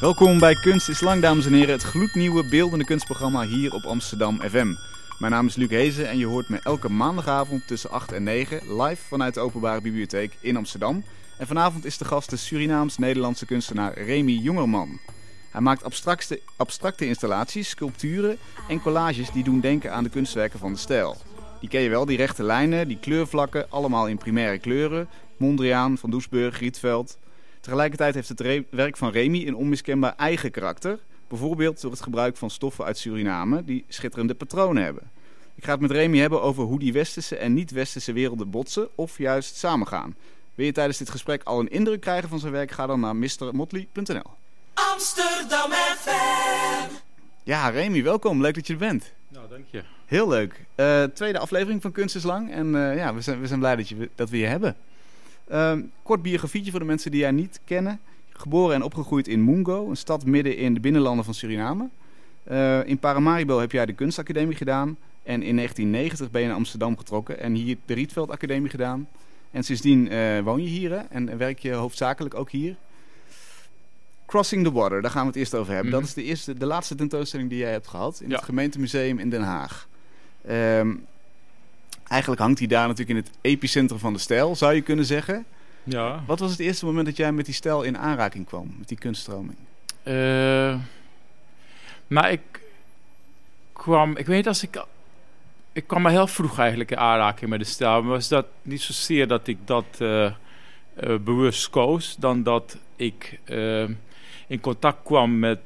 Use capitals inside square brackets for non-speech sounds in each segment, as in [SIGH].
Welkom bij Kunst is Lang, dames en heren. Het gloednieuwe beeldende kunstprogramma hier op Amsterdam FM. Mijn naam is Luc Hezen en je hoort me elke maandagavond tussen 8 en 9 live vanuit de Openbare Bibliotheek in Amsterdam. En vanavond is de gast de Surinaams-Nederlandse kunstenaar Remy Jongerman. Hij maakt abstracte, abstracte installaties, sculpturen en collages die doen denken aan de kunstwerken van de stijl. Die ken je wel, die rechte lijnen, die kleurvlakken, allemaal in primaire kleuren. Mondriaan, Van Doesburg, Rietveld. Tegelijkertijd heeft het werk van Remy een onmiskenbaar eigen karakter. Bijvoorbeeld door het gebruik van stoffen uit Suriname die schitterende patronen hebben. Ik ga het met Remy hebben over hoe die westerse en niet-westerse werelden botsen of juist samengaan. Wil je tijdens dit gesprek al een indruk krijgen van zijn werk? Ga dan naar mrmotley.nl. Amsterdam FM. Ja, Remy, welkom. Leuk dat je er bent. Nou, dank je. Heel leuk. Uh, tweede aflevering van Kunst is Lang. En uh, ja, we zijn, we zijn blij dat, je, dat we je hebben. Uh, kort biografietje voor de mensen die jij niet kennen. Geboren en opgegroeid in Mungo, een stad midden in de binnenlanden van Suriname. Uh, in Paramaribo heb jij de kunstacademie gedaan. En in 1990 ben je naar Amsterdam getrokken en hier de Rietveld Academie gedaan. En sindsdien uh, woon je hier hè? en werk je hoofdzakelijk ook hier. Crossing the Water, daar gaan we het eerst over hebben. Mm -hmm. Dat is de, eerste, de laatste tentoonstelling die jij hebt gehad in ja. het gemeentemuseum in Den Haag. Um, eigenlijk hangt hij daar natuurlijk in het epicentrum van de stijl, zou je kunnen zeggen. Ja. Wat was het eerste moment dat jij met die stijl in aanraking kwam, met die kunststroming? Uh, nou, ik kwam, ik weet als ik, ik kwam maar heel vroeg eigenlijk in aanraking met de stijl. Maar was dat niet zozeer dat ik dat uh, uh, bewust koos, dan dat ik in contact kwam met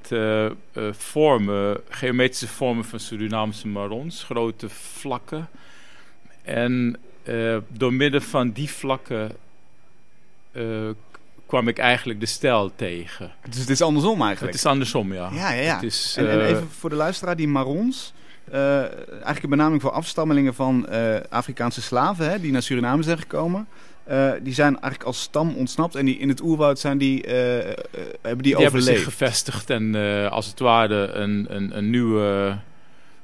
vormen, geometrische vormen van Surinaamse marons, grote vlakken. En uh, door middel van die vlakken uh, kwam ik eigenlijk de stijl tegen. Dus het is andersom eigenlijk? Het is andersom, ja. Ja, ja, ja. Het is, en, en, even voor de luisteraar, die marons... Eigenlijk een benaming voor afstammelingen van Afrikaanse slaven... Hè, die naar Suriname zijn gekomen... Uh, die zijn eigenlijk als stam ontsnapt en die in het oerwoud zijn die, uh, uh, hebben die, die overleefd. hebben zich gevestigd en als het ware een, een, een nieuwe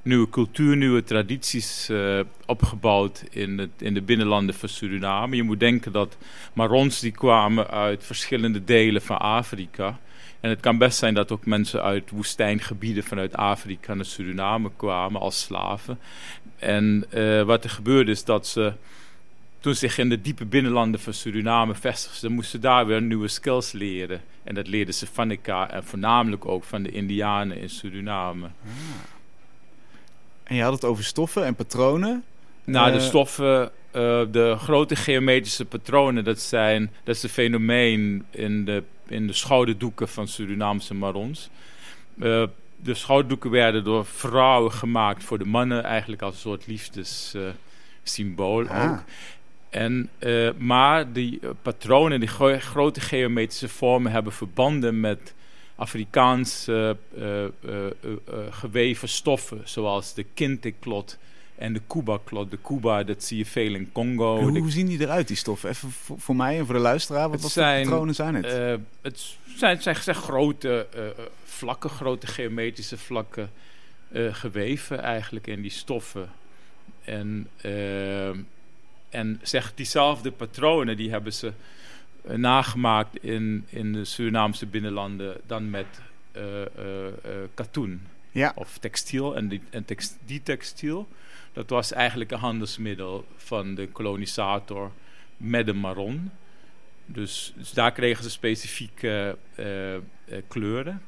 nieuwe cultuur, nieuwe tradities uh, opgebouwd in, het, in de binnenlanden van Suriname. Je moet denken dat Marons die kwamen uit verschillende delen van Afrika. En het kan best zijn dat ook mensen uit woestijngebieden vanuit Afrika naar Suriname kwamen als slaven. En uh, wat er gebeurde is dat ze toen zich in de diepe binnenlanden van Suriname vestigden, moesten daar weer nieuwe skills leren. En dat leerden ze van elkaar en voornamelijk ook van de Indianen in Suriname. Ah. En je had het over stoffen en patronen. Nou, de stoffen, uh, de grote geometrische patronen, dat, zijn, dat is een fenomeen in de, in de schouderdoeken van Surinaamse marons. Uh, de schouderdoeken werden door vrouwen gemaakt voor de mannen, eigenlijk als een soort liefdessymbool ah. ook. En, maar die patronen, die grote geometrische vormen, hebben verbanden met Afrikaanse uh, uh, geweven stoffen, zoals de kinteklot en de Kuba-klot. De Kuba, dat zie je veel in Congo. hoe, hoe zien die eruit, die stoffen? Even voor, voor mij en voor de luisteraar, wat, wat zijn, voor patronen zijn het? het zijn, zijn, zijn grote vlakken, grote geometrische vlakken geweven eigenlijk in die stoffen. En, en zeg, diezelfde patronen, die hebben ze uh, nagemaakt in, in de Surinaamse binnenlanden dan met uh, katoen ja. of textiel. En, die, en text, die textiel, dat was eigenlijk een handelsmiddel van de kolonisator met de marron. Dus, dus daar kregen ze specifieke kleuren.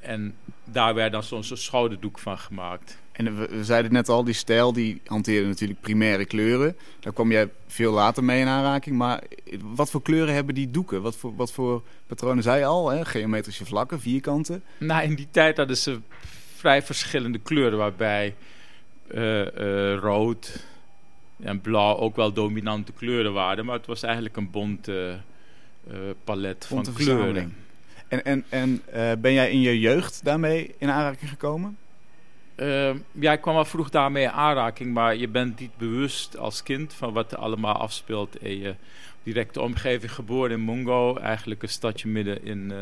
En daar werd dan zo'n zo schouderdoek van gemaakt. En we, we, zeiden net al, die stijl die hanteerde natuurlijk primaire kleuren. Daar kwam jij veel later mee in aanraking. Maar wat voor kleuren hebben die doeken? Wat voor, wat voor patronen zei je al? Hè? Geometrische vlakken, vierkanten? Nou, in die tijd hadden ze vrij verschillende kleuren. Waarbij uh, uh, rood en blauw ook wel dominante kleuren waren. Maar het was eigenlijk een bonte uh, palet bonte van kleuren. En, en, en ben jij in je jeugd daarmee in aanraking gekomen? Uh, ja, ik kwam al vroeg daarmee in aanraking, maar je bent niet bewust als kind van wat er allemaal afspeelt in je directe omgeving. Geboren in Mungo, eigenlijk een stadje midden in, uh,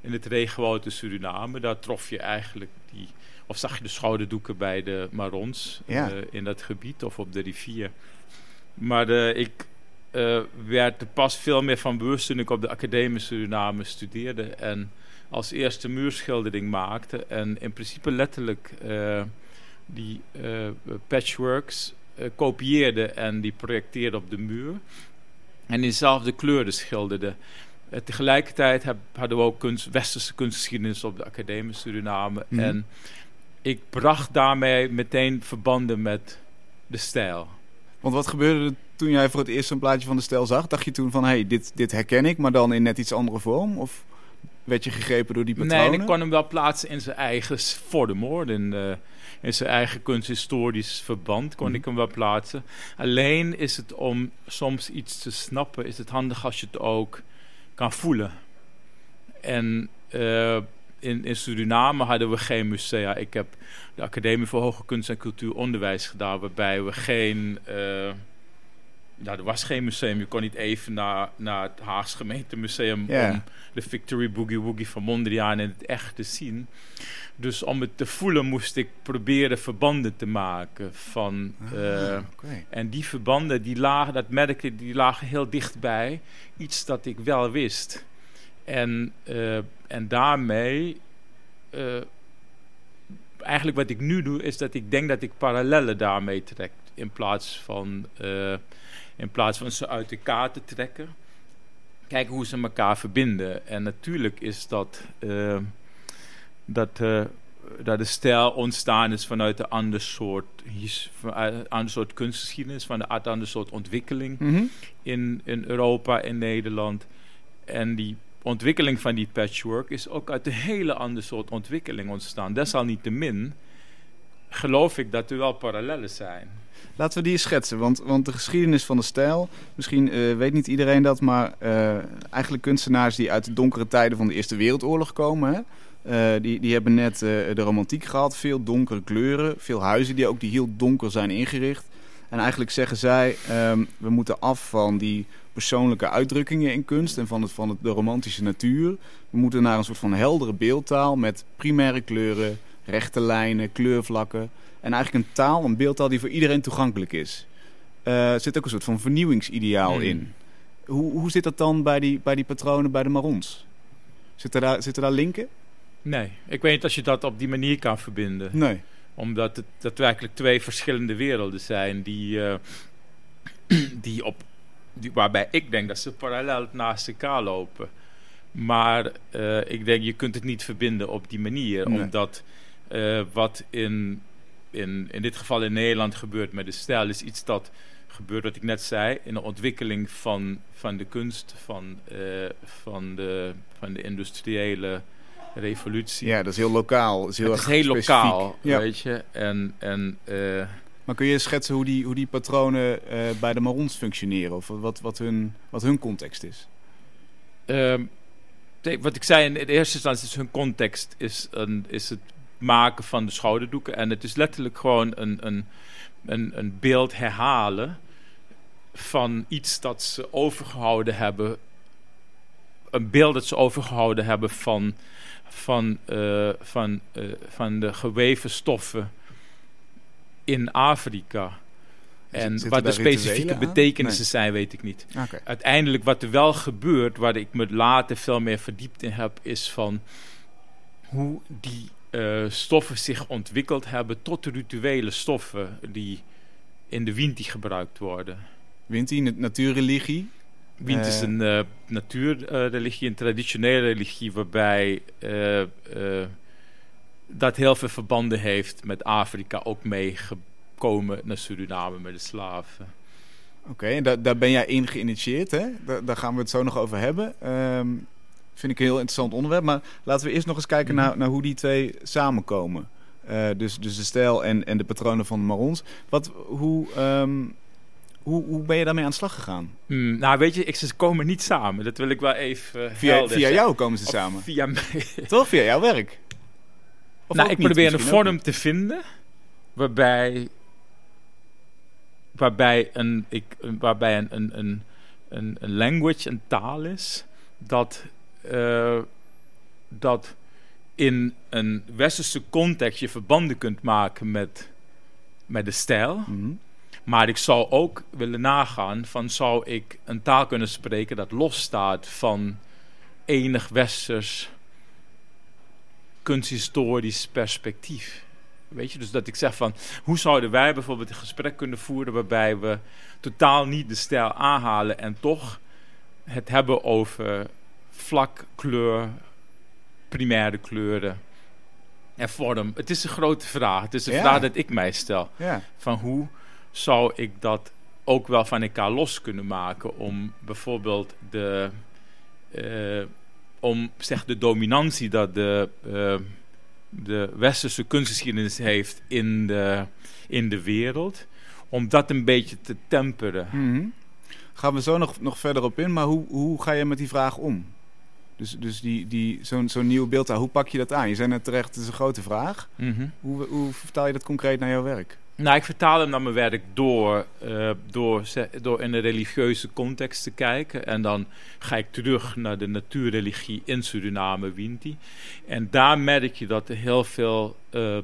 in het regenwoud in Suriname. Daar trof je eigenlijk die, of zag je de schouderdoeken bij de Marons ja. uh, in dat gebied of op de rivier. Maar ik, uh, werd er pas veel meer van bewust toen ik op de Academie Suriname studeerde. En als eerste muurschildering maakte. En in principe letterlijk uh, die uh, patchworks kopieerde en die projecteerde op de muur. En in dezelfde kleuren schilderde. tegelijkertijd heb, hadden we ook kunst, westerse kunstgeschiedenis op de Academie Suriname. Mhm. En ik bracht daarmee meteen verbanden met de stijl. Want wat gebeurde er toen jij voor het eerst een plaatje van de stijl zag? Dacht je toen van, hé, hey, dit, dit herken ik, maar dan in net iets andere vorm? Of werd je gegrepen door die patronen? Nee, ik kon hem wel plaatsen in zijn eigen voor de moord. In, uh, in zijn eigen kunsthistorisch verband kon Mhm. ik hem wel plaatsen. Alleen is het om soms iets te snappen, is het handig als je het ook kan voelen. En uh, in, in Suriname hadden we geen musea. Ik heb de Academie voor Hoge Kunst en Cultuuronderwijs gedaan, waarbij we geen. Uh, nou, er was geen museum. Je kon niet even naar, naar het Haagse gemeentemuseum Ja. om de Victory Boogie Woogie van Mondriaan in het echt te zien. Dus om het te voelen moest ik proberen verbanden te maken van. Ah, eh, en die verbanden, die lagen, dat merkte ik, die lagen heel dichtbij. Iets dat ik wel wist. En, eh, en daarmee, eh, eigenlijk wat ik nu doe, is dat ik denk dat ik parallellen daarmee trek. In plaats van, in plaats van ze uit elkaar te trekken. Kijken hoe ze elkaar verbinden. En natuurlijk is dat, eh, dat, eh, dat de stijl ontstaan is vanuit een ander soort, een ander soort kunstgeschiedenis, van een ander soort ontwikkeling Mhm. in, in Europa en Nederland. En die ontwikkeling van die patchwork is ook uit een hele ander soort ontwikkeling ontstaan. Desalniettemin geloof ik dat er wel parallellen zijn. Laten we die eens schetsen, want, want de geschiedenis van de stijl, misschien eh, weet niet iedereen dat, maar eh, eigenlijk kunstenaars die uit de donkere tijden van de Eerste Wereldoorlog komen? Eh, die, die hebben net de romantiek gehad, veel donkere kleuren, veel huizen die ook die heel donker zijn ingericht. En eigenlijk zeggen zij, ehm, we moeten af van die persoonlijke uitdrukkingen in kunst en van, het, van de romantische natuur. We moeten naar een soort van heldere beeldtaal met primaire kleuren, rechte lijnen, kleurvlakken. En eigenlijk een taal, een beeldtaal die voor iedereen toegankelijk is. Eh, er zit ook een soort van vernieuwingsideaal Hmm. in. Hoe, hoe zit dat dan bij die, bij die patronen bij de Marons? Zitten daar, zitten daar linken? Nee, ik weet niet als je dat op die manier kan verbinden. Nee. Omdat het daadwerkelijk twee verschillende werelden zijn die, eh, [CLEARS THROAT] die op, die, waarbij ik denk dat ze parallel naast elkaar lopen. Maar eh, ik denk je kunt het niet verbinden op die manier. Nee. Omdat eh, wat in, in, in dit geval in Nederland gebeurt met de stijl is iets dat gebeurt wat ik net zei in de ontwikkeling van, van de kunst, van, eh, van, de, van de industriële revolutie. Ja, dat is heel lokaal. Dat is heel het is heel lokaal, Ja. weet je. En, en eh, Maar kun je schetsen hoe die, hoe die patronen bij de Marons functioneren? Of wat, wat, hun, wat hun context is? ehm, wat ik zei in de eerste instantie is hun context is, een, is het maken van de schouderdoeken. En het is letterlijk gewoon een, een, een, een beeld herhalen van iets dat ze overgehouden hebben. Een beeld dat ze overgehouden hebben van, van, eh, van, eh, van de geweven stoffen in Afrika. En Zitten wat de specifieke betekenissen zijn, weet ik niet uiteindelijk wat er wel gebeurt, waar ik me later veel meer verdiept in heb, is van hoe die eh, stoffen zich ontwikkeld hebben tot de rituele stoffen die in de Winti gebruikt worden. Winti, nat- natuurreligie. Wind is Eh. een eh, natuurreligie, een traditionele religie, waarbij dat heel veel verbanden heeft met Afrika, ook meegekomen naar Suriname met de slaven. Oké, en daar, daar ben jij in geïnitieerd, hè? Daar, daar gaan we het zo nog over hebben. Ehm, vind ik een heel interessant onderwerp. Maar laten we eerst nog eens kijken Mhm. naar, naar hoe die twee samenkomen. Eh, dus, dus de stijl en, en de patronen van de Marons. Wat, hoe, ehm, hoe, hoe ben je daarmee aan de slag gegaan? Hmm, nou, weet je, ik, ze komen niet samen. Dat wil ik wel even. eh, Via, via jou komen ze Of samen. Via mij. Toch? Via jouw werk? Of nou, ik niet, probeer een vorm te vinden waarbij, waarbij, een, ik, waarbij een, een, een, een language, een taal is, dat, eh, dat in een westerse context je verbanden kunt maken met, met de stijl. Mhm. Maar ik zou ook willen nagaan van zou ik een taal kunnen spreken dat losstaat van enig westers kunsthistorisch perspectief. Weet je, dus dat ik zeg van hoe zouden wij bijvoorbeeld een gesprek kunnen voeren waarbij we totaal niet de stijl aanhalen en toch het hebben over vlak, kleur, primaire kleuren en vorm. Het is een grote vraag. Het is een Ja. vraag dat ik mij stel. Ja. Van hoe zou ik dat ook wel van elkaar los kunnen maken om bijvoorbeeld de, eh, om zeg de dominantie dat de, eh, de westerse kunstgeschiedenis heeft in de, in de wereld, om dat een beetje te temperen. Mhm. Gaan we zo nog, nog verder op in, maar hoe, hoe ga je met die vraag om? Dus, dus die, die, zo'n zo'n nieuw beeld daar, hoe pak je dat aan? Je zei net terecht, het is een grote vraag. Mhm. Hoe, hoe vertaal je dat concreet naar jouw werk? Nou, ik vertaal hem naar mijn werk door, eh, door, door in een religieuze context te kijken. En dan ga ik terug naar de natuurreligie in Suriname, Winti. En daar merk je dat er heel veel, eh, eh,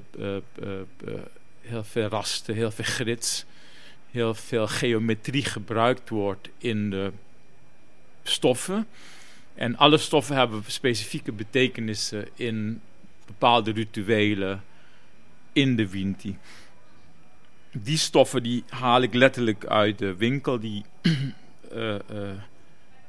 heel veel rasten, heel veel grits, heel veel geometrie gebruikt wordt in de stoffen. En alle stoffen hebben specifieke betekenissen in bepaalde rituelen in de Winti die stoffen die haal ik letterlijk uit de winkel. Die [CLEARS THROAT] eh, eh,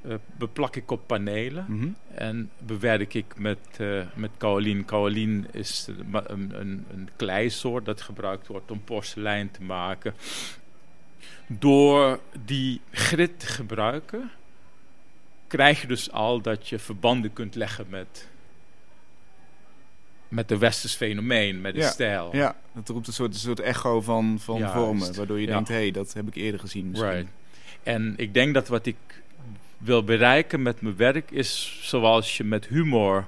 eh, beplak ik op panelen. Mhm. En bewerk ik met, met kaolien. Kaolien is een, een, een kleisoort dat gebruikt wordt om porselein te maken. Door die grit te gebruiken, krijg je dus al dat je verbanden kunt leggen met, met de westers fenomeen, met de Ja, stijl. Ja, dat roept een soort, een soort echo van, van Juist. vormen. Waardoor je Ja. denkt, hé, hey, dat heb ik eerder gezien misschien. Right. En ik denk dat wat ik wil bereiken met mijn werk is zoals je met humor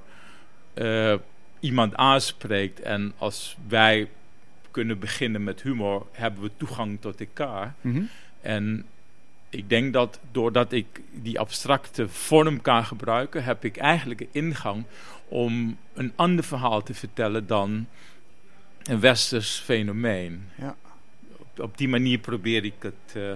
eh, iemand aanspreekt. En als wij kunnen beginnen met humor, hebben we toegang tot elkaar. Mhm. En ik denk dat doordat ik die abstracte vorm kan gebruiken, heb ik eigenlijk een ingang om een ander verhaal te vertellen dan een westers fenomeen. Ja. Op, op die manier probeer ik het eh,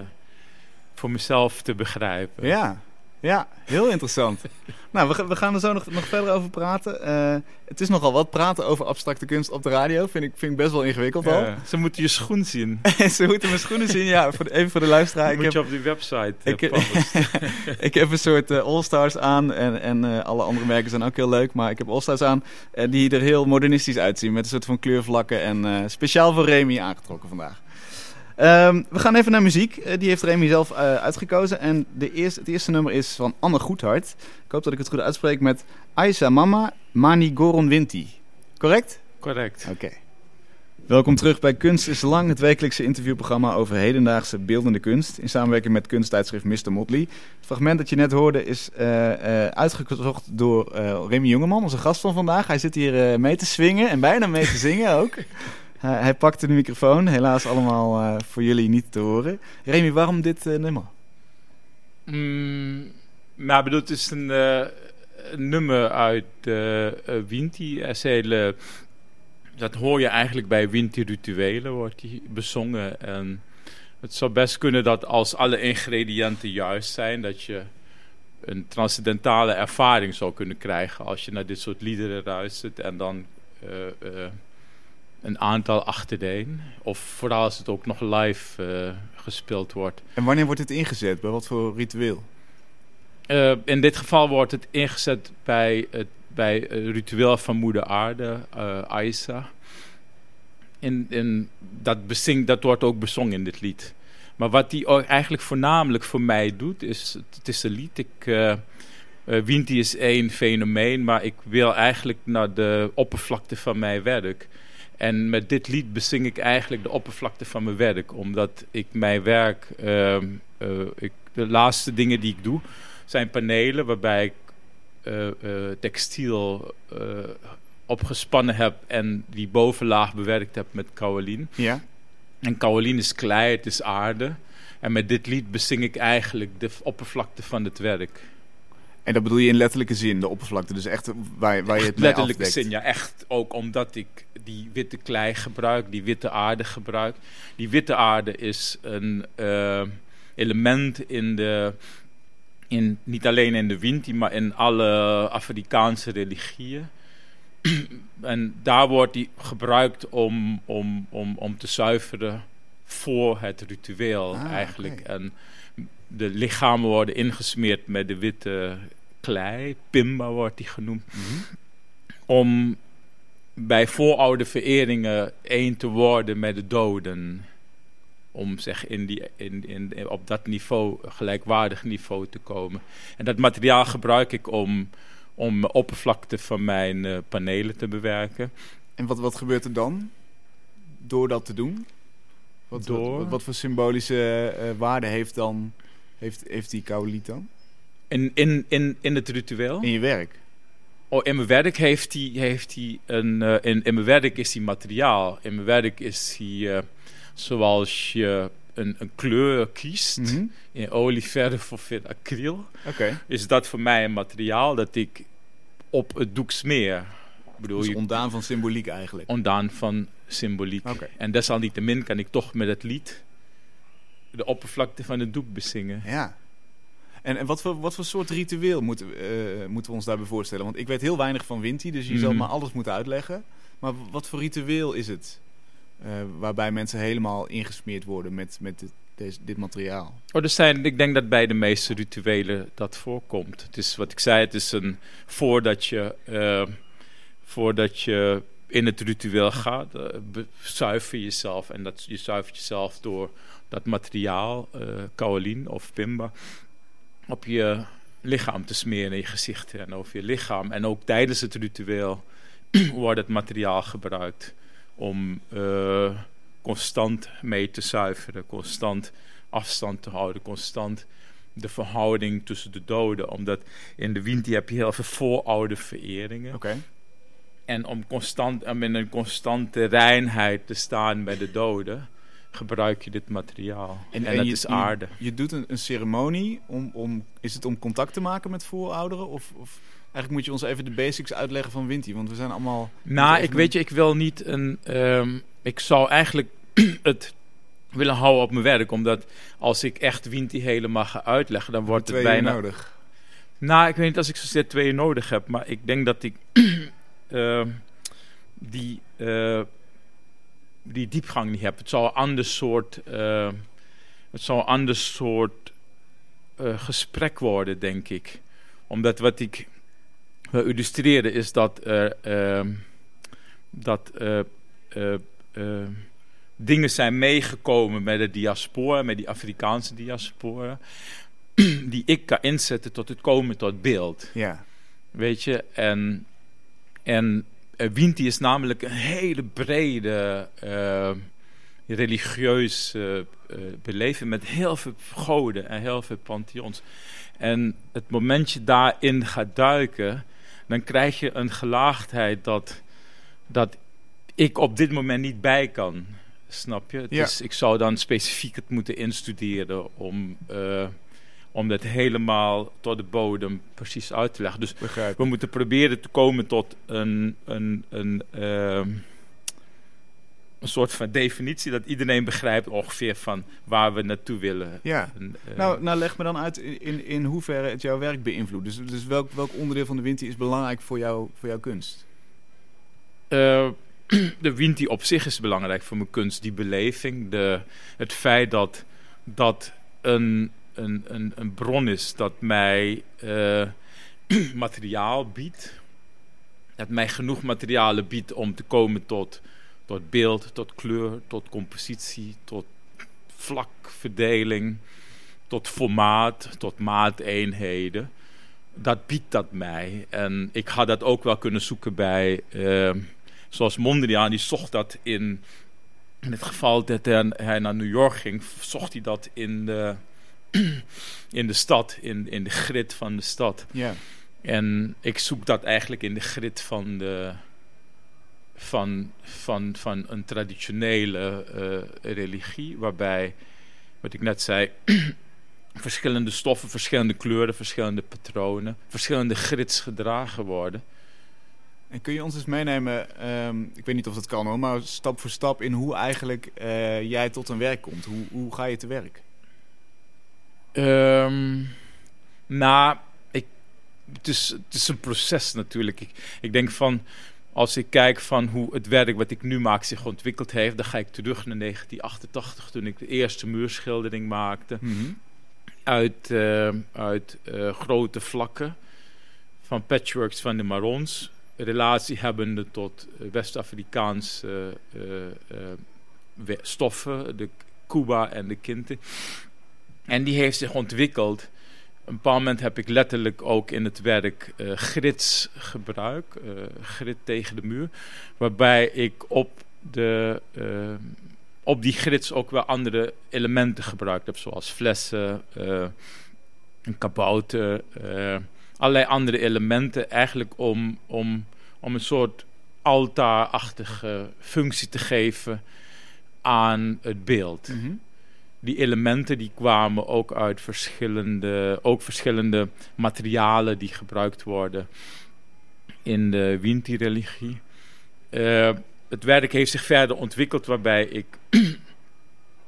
voor mezelf te begrijpen. Ja, ja, heel interessant. [LAUGHS] nou, we, we gaan er zo nog, nog verder over praten. Eh, het is nogal wat praten over abstracte kunst op de radio. Vind ik, vind ik best wel ingewikkeld al. Ja, ze moeten je schoen zien. [LAUGHS] Ze moeten mijn schoenen zien. Ja, voor de- even voor de luisteraar. Ik moet heb, je op die website eh, ik, [LAUGHS] ik heb een soort eh, All-Stars aan. En, en eh, alle andere merken zijn ook heel leuk. Maar ik heb All-Stars aan eh, die er heel modernistisch uitzien. Met een soort van kleurvlakken. En eh, speciaal voor Remy aangetrokken vandaag. Ehm, we gaan even naar muziek. Eh, die heeft Remy zelf eh, uitgekozen. En de eerste, het eerste nummer is van Anne Goedhart. Ik hoop dat ik het goed uitspreek met Aisa Mama Mani Goron Winti. Correct? Correct. Oké. Welkom terug bij Kunst is Lang, het wekelijkse interviewprogramma over hedendaagse beeldende kunst. In samenwerking met kunsttijdschrift Mr. Motley. Het fragment dat je net hoorde is eh, uitgezocht door eh, Remy Jongeman, onze gast van vandaag. Hij zit hier mee te swingen en bijna mee te zingen ook. [LAUGHS] Hij- hij pakte de microfoon, helaas allemaal eh, voor jullie niet te horen. Remy, waarom dit eh, nummer? Mm, ik bedoel, het is een, eh, nummer uit eh eh, Winti. Er dat hoor je eigenlijk bij Winti-rituelen, wordt die bezongen. En het zou best kunnen dat als alle ingrediënten juist zijn, dat je een transcendentale ervaring zou kunnen krijgen als je naar dit soort liederen luistert en dan eh, eh, een aantal achtereen. Of vooral als het ook nog live eh, gespeeld wordt. En wanneer wordt dit ingezet? Bij wat voor ritueel? Eh, in dit geval wordt het ingezet bij het bij het ritueel van Moeder Aarde, eh Aisa. In, in, dat, bezing, dat wordt ook bezongen in dit lied. Maar wat die eigenlijk voornamelijk voor mij doet, is het is een lied. Ik, eh, Winti is één fenomeen, maar ik wil eigenlijk naar de oppervlakte van mijn werk. En met dit lied bezing ik eigenlijk de oppervlakte van mijn werk, omdat ik mijn werk, ehm, eh, ik, de laatste dingen die ik doe, zijn panelen waarbij ik eh, eh, textiel opgespannen heb en die bovenlaag bewerkt heb met kaolien. Ja. En kaolien is klei, het is aarde. En met dit lied bezing ik eigenlijk de oppervlakte van het werk. En dat bedoel je in letterlijke zin, de oppervlakte. Dus echt waar, waar je het letterlijke afdekt. zin, ja. Echt ook omdat ik die witte klei gebruik, die witte aarde gebruik. Die witte aarde is een eh, element in de... In, niet alleen in de Winti, maar in alle Afrikaanse religieën. [CLEARS THROAT] en daar wordt die gebruikt om, om, om, om te zuiveren voor het ritueel Ah, eigenlijk. En de lichamen worden ingesmeerd met de witte klei, pimba wordt die genoemd, Mhm. om bij vooroude vereringen één te worden met de doden. Om zeg in die, in, in, op dat niveau, gelijkwaardig niveau te komen. En dat materiaal gebruik ik om, om de oppervlakte van mijn eh, panelen te bewerken. En wat, wat gebeurt er dan? Door dat te doen? Wat, Door? Wat, wat voor symbolische eh, waarde heeft dan heeft, heeft die kaoliet dan? In, in, in, in het ritueel. In je werk? Oh, in mijn werk heeft hij, heeft hij een. eh, in, in mijn werk is hij materiaal. In mijn werk is hij eh, zoals je een, een kleur kiest. Mhm. In olie, verf of in acryl. Oké. Is dat voor mij een materiaal dat ik op het doek smeer. Ik bedoel, Dus ontdaan van symboliek eigenlijk. ontdaan van symboliek. Oké. En desalniettemin kan ik toch met het lied de oppervlakte van het doek bezingen. Ja. En, en wat, voor, wat voor soort ritueel moeten, we, eh, moeten we ons daarbij voorstellen? Want ik weet heel weinig van Winti, dus je zal Mhm. maar alles moeten uitleggen. Maar wat voor ritueel is het? eh, waarbij mensen helemaal ingesmeerd worden met, met dit, deze, dit materiaal. Oh, er zijn, ik denk dat bij de meeste rituelen dat voorkomt. Het is wat ik zei, het is een voordat je, eh, voordat je in het ritueel gaat, zuiver jezelf. En dat, je zuivert jezelf door dat materiaal, kaolin of pimba, op je lichaam te smeren, in je gezicht en over je lichaam. En ook tijdens het ritueel [CLEARS THROAT] wordt het materiaal gebruikt om eh, constant mee te zuiveren, constant afstand te houden, constant de verhouding tussen de doden. Omdat in de Winti heb je heel veel vooroude vereringen. En om, constant, om in een constante reinheid te staan bij de doden, gebruik je dit materiaal. En, dat je- is aarde. Je, doet een, een ceremonie om, om... Is het om contact te maken met voorouderen? Of, of eigenlijk moet je ons even de basics uitleggen van Winti. Want we zijn allemaal... Nou, ik weet je, ik wil niet een. ehm, ik zou eigenlijk [CLEARS THROAT] het willen houden op mijn werk, omdat als ik echt Winti helemaal ga uitleggen, dan wordt het bijna. nodig. Nou, ik weet niet als ik zozeer twee nodig heb, maar ik denk dat ik [CLEARS THROAT] ehm, die, eh, die diepgang niet heb. Het zou een ander soort, eh, het zou een ander soort eh, gesprek worden, denk ik. Omdat wat ik wil illustreren is dat ehm, dat eh, eh, eh, dingen zijn meegekomen met de diaspora, met die Afrikaanse diaspora [CLEARS THROAT] die ik kan inzetten tot het komen tot beeld. Ja. Weet je, en, en eh, Winti is namelijk een hele brede eh religieus eh, eh, beleving met heel veel goden en heel veel pantheons. En het moment je daarin gaat duiken, dan krijg je een gelaagdheid dat, dat ik op dit moment niet bij kan. Snap je? Ja. Dus ik zou dan specifiek het moeten instuderen om, eh, om dat helemaal tot de bodem precies uit te leggen. Dus Begrijp. we moeten proberen te komen tot een, een, een, ehm, een soort van definitie dat iedereen begrijpt ongeveer van waar we naartoe willen. Ja. En, eh, Nou, nou, leg me dan uit in, in, hoeverre het jouw werk beïnvloedt. Dus, dus welk, welk onderdeel van de Winti is belangrijk voor, jou, voor jouw kunst? Eh, [CLEARS THROAT] de Winti op zich is belangrijk voor mijn kunst. Die beleving, de, het feit dat dat een, een, een, een bron is dat mij eh, [CLEARS THROAT] materiaal biedt. Dat mij genoeg materialen biedt om te komen tot, tot beeld, tot kleur, tot compositie, tot vlakverdeling, tot formaat, tot maateenheden. Dat biedt dat mij. En ik had dat ook wel kunnen zoeken bij... eh, zoals Mondriaan, die zocht dat in, in het geval dat hij, hij naar New York ging, zocht hij dat in de, [CLEARS THROAT] in de stad, in, in de grid van de stad. Ja. En ik zoek dat eigenlijk in de grid van, de, van, van, van een traditionele eh, religie, waarbij, wat ik net zei, [CLEARS THROAT] verschillende stoffen, verschillende kleuren, verschillende patronen, verschillende grids gedragen worden. En kun je ons eens meenemen, ehm, ik weet niet of dat kan hoor, maar stap voor stap in hoe eigenlijk eh, jij tot een werk komt. Hoe, hoe ga je te werk? Um, nou, ik, het, is, het is een proces natuurlijk. Ik, ik denk van, als ik kijk van hoe het werk wat ik nu maak zich ontwikkeld heeft, dan ga ik terug naar 1988 toen ik de eerste muurschildering maakte. Mhm. Uit, uh, uit uh, grote vlakken van patchworks van de Marons. Relatie hebbende tot West-Afrikaanse uh, stoffen, de Cuba en de Kinte. En die heeft zich ontwikkeld. Een bepaald moment heb ik letterlijk ook in het werk uh, grids gebruikt, uh, grid tegen de muur, waarbij ik op, de, uh, op die grids ook wel andere elementen gebruikt heb, zoals flessen, een kabouter, allerlei andere elementen, eigenlijk om, om, om een soort altaarachtige functie te geven aan het beeld. -hmm die elementen die kwamen ook uit verschillende, ook verschillende materialen die gebruikt worden in de Winti-religie. Uh, het werk heeft zich verder ontwikkeld waarbij ik [CLEARS THROAT]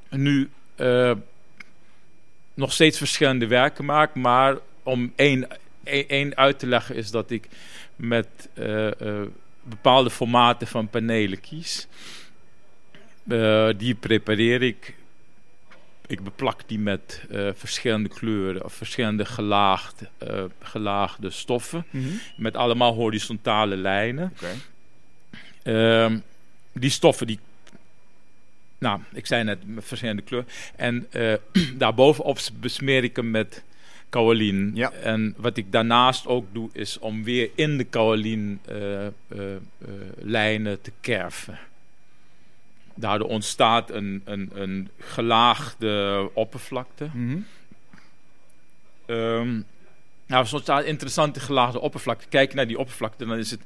nu uh, nog steeds verschillende werken maak, maar om één, één uit te leggen is dat ik met uh, bepaalde formaten van panelen kies. die prepareer ik ik beplak die met uh, verschillende kleuren of verschillende gelaagde, uh, gelaagde stoffen. Mhm. Met allemaal horizontale lijnen. Okay. Um, die stoffen die. Nou, ik zei net met verschillende kleuren. En uh, [CLEARS THROAT] daarbovenop besmeer ik hem met kaolin. Ja. En wat ik daarnaast ook doe, is om weer in de kaolin lijnen te kerven daardoor ontstaat een, een, een gelaagde oppervlakte. Mm -hmm. um, nou, een interessante gelaagde oppervlakte. Kijk naar die oppervlakte, dan is het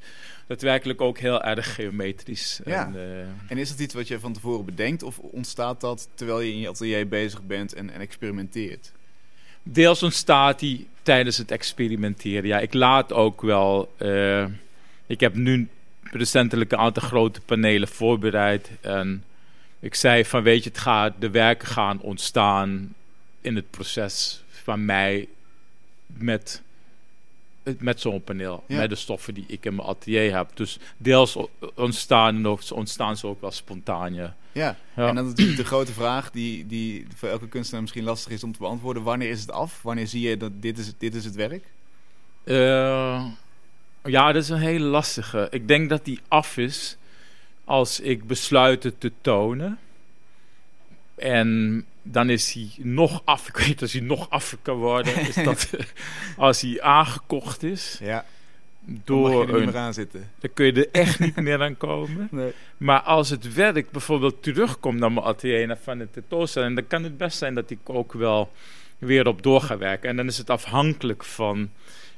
daadwerkelijk ook heel erg geometrisch. Ja. En, uh, en is dat iets wat je van tevoren bedenkt of ontstaat dat terwijl je in je atelier bezig bent en, en experimenteert? Deels ontstaat die tijdens het experimenteren. Ja, ik laat ook wel. Uh, ik heb nu recentelijk een aantal grote panelen voorbereid. En ik zei van weet je, het gaat, de werken gaan ontstaan in het proces van mij met, met zo'n paneel. Ja. Met de stoffen die ik in mijn atelier heb. Dus deels ontstaan, ontstaan ze ook wel spontaan. Ja. Ja. Ja. en dan natuurlijk de grote vraag die, die voor elke kunstenaar misschien lastig is om te beantwoorden. Wanneer is het af? Wanneer zie je dat dit is, dit is het werk? Uh, ja, dat is een hele lastige. Ik denk dat die af is als ik besluit het te tonen. En dan is hij nog af. [LAUGHS] Ik weet als hij nog af kan worden. is [LAUGHS] dat als hij aangekocht is. Ja. Door dan mag je er niet meer aan zitten. dan kun je er echt niet [LAUGHS] meer aan komen. Nee. Maar als het werk bijvoorbeeld terugkomt naar mijn atelier van het tentoonstelling, dan kan het best zijn dat ik ook wel weer op door ga werken. En dan is het afhankelijk van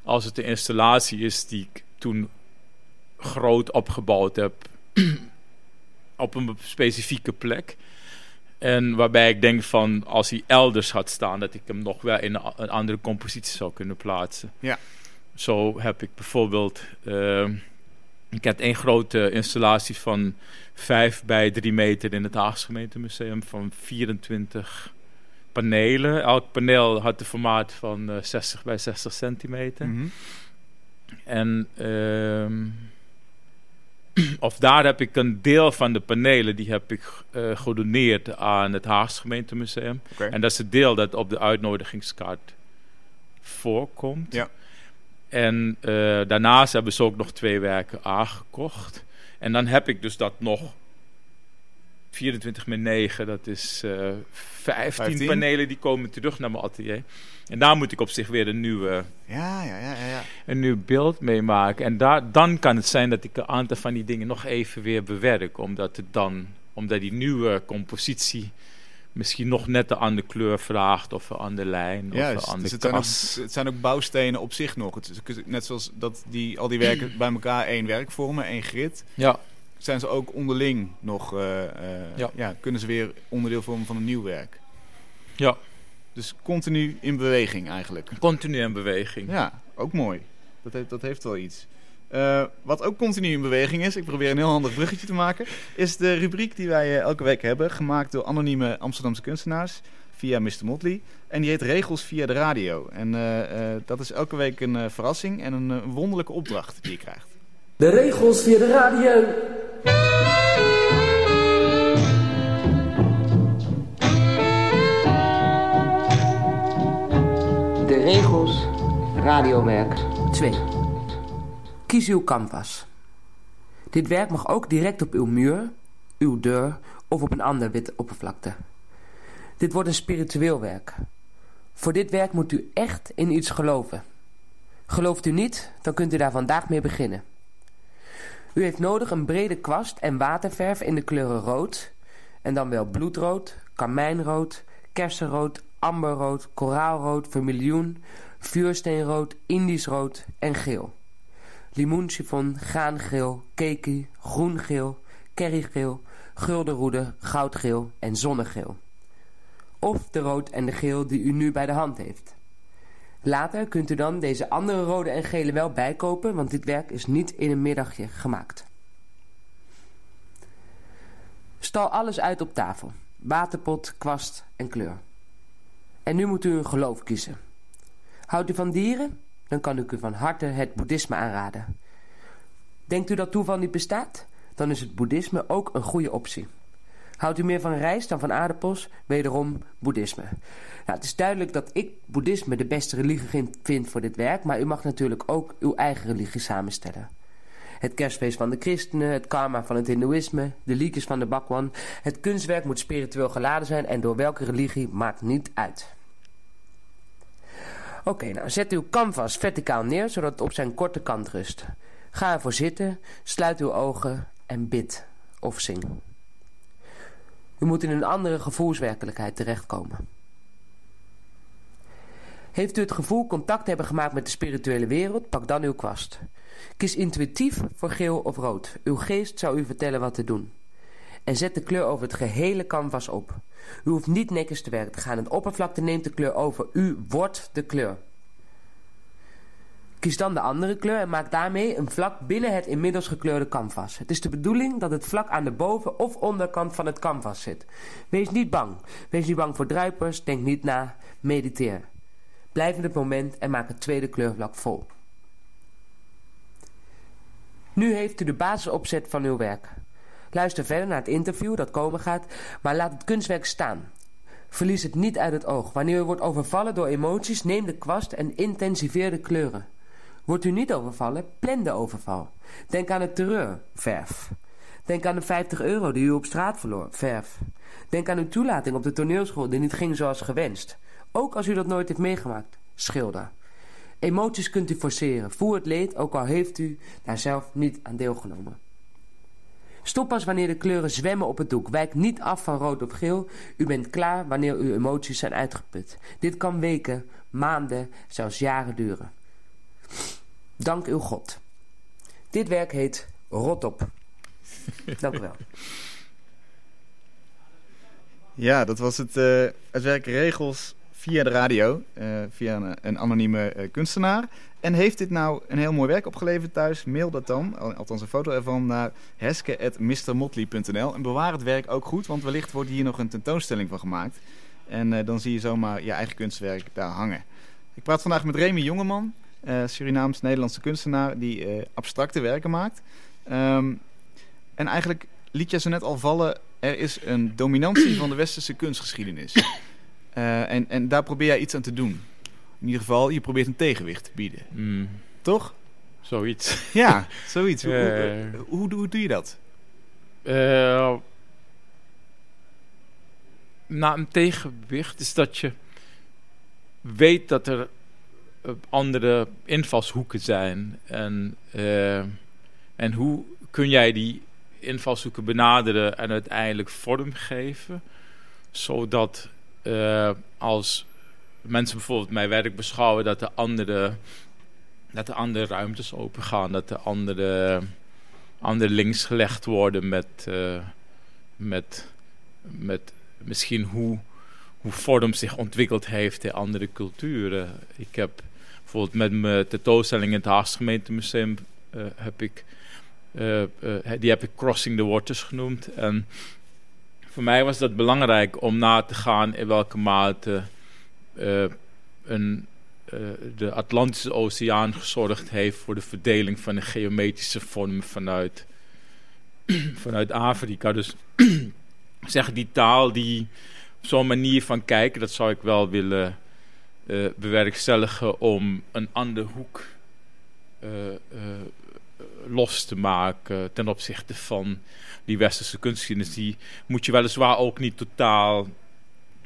als het een installatie is die ik toen groot opgebouwd heb [CLEARS THROAT] op een specifieke plek. En waarbij ik denk van als hij elders had staan, dat ik hem nog wel in een, een andere compositie zou kunnen plaatsen. Ja. Zo heb ik bijvoorbeeld. Uh, ik heb één grote installatie van 5 bij 3 meter in het Haagse gemeentemuseum van 24 panelen. Elk paneel had een formaat van uh, 60 bij 60 centimeter. Mm -hmm. En uh, [CLEARS THROAT] of daar heb ik een deel van de panelen die heb ik uh, gedoneerd aan het Haagse gemeentemuseum. Okay. En dat is het deel dat op de uitnodigingskaart voorkomt. Ja. En uh, daarnaast hebben ze ook nog twee werken aangekocht. En dan heb ik dus dat nog 24 min 9, dat is uh, 15, 15, panelen die komen terug naar mijn atelier. En daar moet ik op zich weer een nieuwe, ja, ja, ja, ja. een nieuw beeld mee maken. En daar, dan kan het zijn dat ik een aantal van die dingen nog even weer bewerk. Omdat, het dan, omdat die nieuwe compositie misschien nog net een andere kleur vraagt. Of een andere lijn. Juist, of een andere dus het, zijn ook, het zijn ook bouwstenen op zich nog. Het net zoals dat die, al die werken [CLEARS THROAT] bij elkaar één werk vormen, één grid. Ja, Zijn ze ook onderling nog, uh, uh, Ja. ja. kunnen ze weer onderdeel vormen van een nieuw werk. ja. Dus continu in beweging eigenlijk. Continu in beweging. Ja, ook mooi. Dat heeft, dat heeft wel iets. Uh, wat ook continu in beweging is, ik probeer een heel handig bruggetje te maken, is de rubriek die wij uh, elke week hebben, gemaakt door anonieme Amsterdamse kunstenaars via Mr. Motley. En die heet Regels via de radio. En uh, dat is elke week een verrassing en een wonderlijke opdracht die je krijgt. De regels via de radio. Regels radiowerk 2. Kies uw canvas. Dit werk mag ook direct op uw muur, uw deur of op een andere witte oppervlakte. Dit wordt een spiritueel werk. Voor dit werk moet u echt in iets geloven. Gelooft u niet, dan kunt u daar vandaag mee beginnen. U heeft nodig een brede kwast en waterverf in de kleuren rood, en dan wel bloedrood, karmijnrood, kersenrood, amberrood, koraalrood, vermiljoen, vuursteenrood, indisch rood en geel. Limoenchiffon, graangeel, keki, groengeel, kerrygeel, guldenroede, goudgeel en zonnegeel. Of de rood en de geel die u nu bij de hand heeft. Later kunt u dan deze andere rode en gele wel bijkopen, want dit werk is niet in een middagje gemaakt. Stal alles uit op tafel. Waterpot, kwast en kleur. En nu moet u een geloof kiezen. Houdt u van dieren? Dan kan ik u van harte het boeddhisme aanraden. Denkt u dat toeval niet bestaat? Dan is het boeddhisme ook een goede optie. Houdt u meer van rijst dan van aardappels? Wederom boeddhisme. Nou, het is duidelijk dat ik boeddhisme de beste religie vind voor dit werk... maar u mag natuurlijk ook uw eigen religie samenstellen. Het kerstfeest van de christenen, het karma van het hindoeïsme, de liedjes van de bakwan. Het kunstwerk moet spiritueel geladen zijn en door welke religie maakt niet uit. Oké, nou zet uw canvas verticaal neer, zodat het op zijn korte kant rust. Ga ervoor zitten, sluit uw ogen en bid of zing. U moet in een andere gevoelswerkelijkheid terechtkomen. Heeft u het gevoel contact hebben gemaakt met de spirituele wereld, pak dan uw kwast. Kies intuïtief voor geel of rood. Uw geest zou u vertellen wat te doen. En zet de kleur over het gehele canvas op. U hoeft niet netjes te werken te gaan. Het oppervlakte neemt de kleur over. U wordt de kleur. Kies dan de andere kleur en maak daarmee een vlak binnen het inmiddels gekleurde canvas. Het is de bedoeling dat het vlak aan de boven- of onderkant van het canvas zit. Wees niet bang. Wees niet bang voor druipers. Denk niet na. Mediteer. Blijf in het moment en maak het tweede kleurvlak vol. Nu heeft u de basisopzet van uw werk. Luister verder naar het interview dat komen gaat, maar laat het kunstwerk staan. Verlies het niet uit het oog. Wanneer u wordt overvallen door emoties, neem de kwast en intensiveer de kleuren. Wordt u niet overvallen, plan de overval. Denk aan het terreur, verf. Denk aan de 50 euro die u op straat verloor, verf. Denk aan uw toelating op de toneelschool die niet ging zoals gewenst. Ook als u dat nooit heeft meegemaakt, schilder. Emoties kunt u forceren. Voer het leed, ook al heeft u daar zelf niet aan deelgenomen. Stop pas wanneer de kleuren zwemmen op het doek. Wijk niet af van rood of geel. U bent klaar wanneer uw emoties zijn uitgeput. Dit kan weken, maanden, zelfs jaren duren. Dank uw God. Dit werk heet Rot op. [LAUGHS] Dank u wel. Ja, dat was het, uh, het werk Regels via de radio, uh, via een, een anonieme uh, kunstenaar. En heeft dit nou een heel mooi werk opgeleverd thuis? Mail dat dan, althans een foto ervan, naar heske.mrmotley.nl. En bewaar het werk ook goed, want wellicht wordt hier nog een tentoonstelling van gemaakt. En uh, dan zie je zomaar je eigen kunstwerk daar hangen. Ik praat vandaag met Remy Jongeman, Surinaams-Nederlandse kunstenaar die abstracte werken maakt. Um, en eigenlijk liet je zo net al vallen, er is een dominantie van de westerse kunstgeschiedenis. Uh, [COUGHS] en, en daar probeer jij iets aan te doen. In ieder geval, je probeert een tegenwicht te bieden. Mm. Toch? Zoiets. [LAUGHS] Ja, [LAUGHS] zoiets. Hoe, Uh, hoe, hoe, hoe, doe je dat? Uh, nou, een tegenwicht is dat je weet dat er andere invalshoeken zijn. En, en hoe kun jij die invalshoeken benaderen en uiteindelijk vormgeven, zodat uh, als mensen bijvoorbeeld mijn werk beschouwen dat de andere, dat de andere ruimtes open gaan, dat de andere, andere links gelegd worden met, uh, met, met misschien hoe, hoe vorm zich ontwikkeld heeft in andere culturen. Ik heb bijvoorbeeld met mijn tentoonstelling in het Haagse gemeentemuseum uh, heb ik, uh, die heb ik Crossing the Waters genoemd. En voor mij was dat belangrijk om na te gaan in welke mate een, de Atlantische Oceaan gezorgd heeft voor de verdeling van de geometrische vormen vanuit, [CLEARS THROAT] vanuit Afrika. Dus [CLEARS THROAT] zeg die taal die zo'n manier van kijken, dat zou ik wel willen uh, bewerkstelligen om een andere hoek los te maken ten opzichte van die westerse kunstgeschiedenis. Die moet je weliswaar ook niet totaal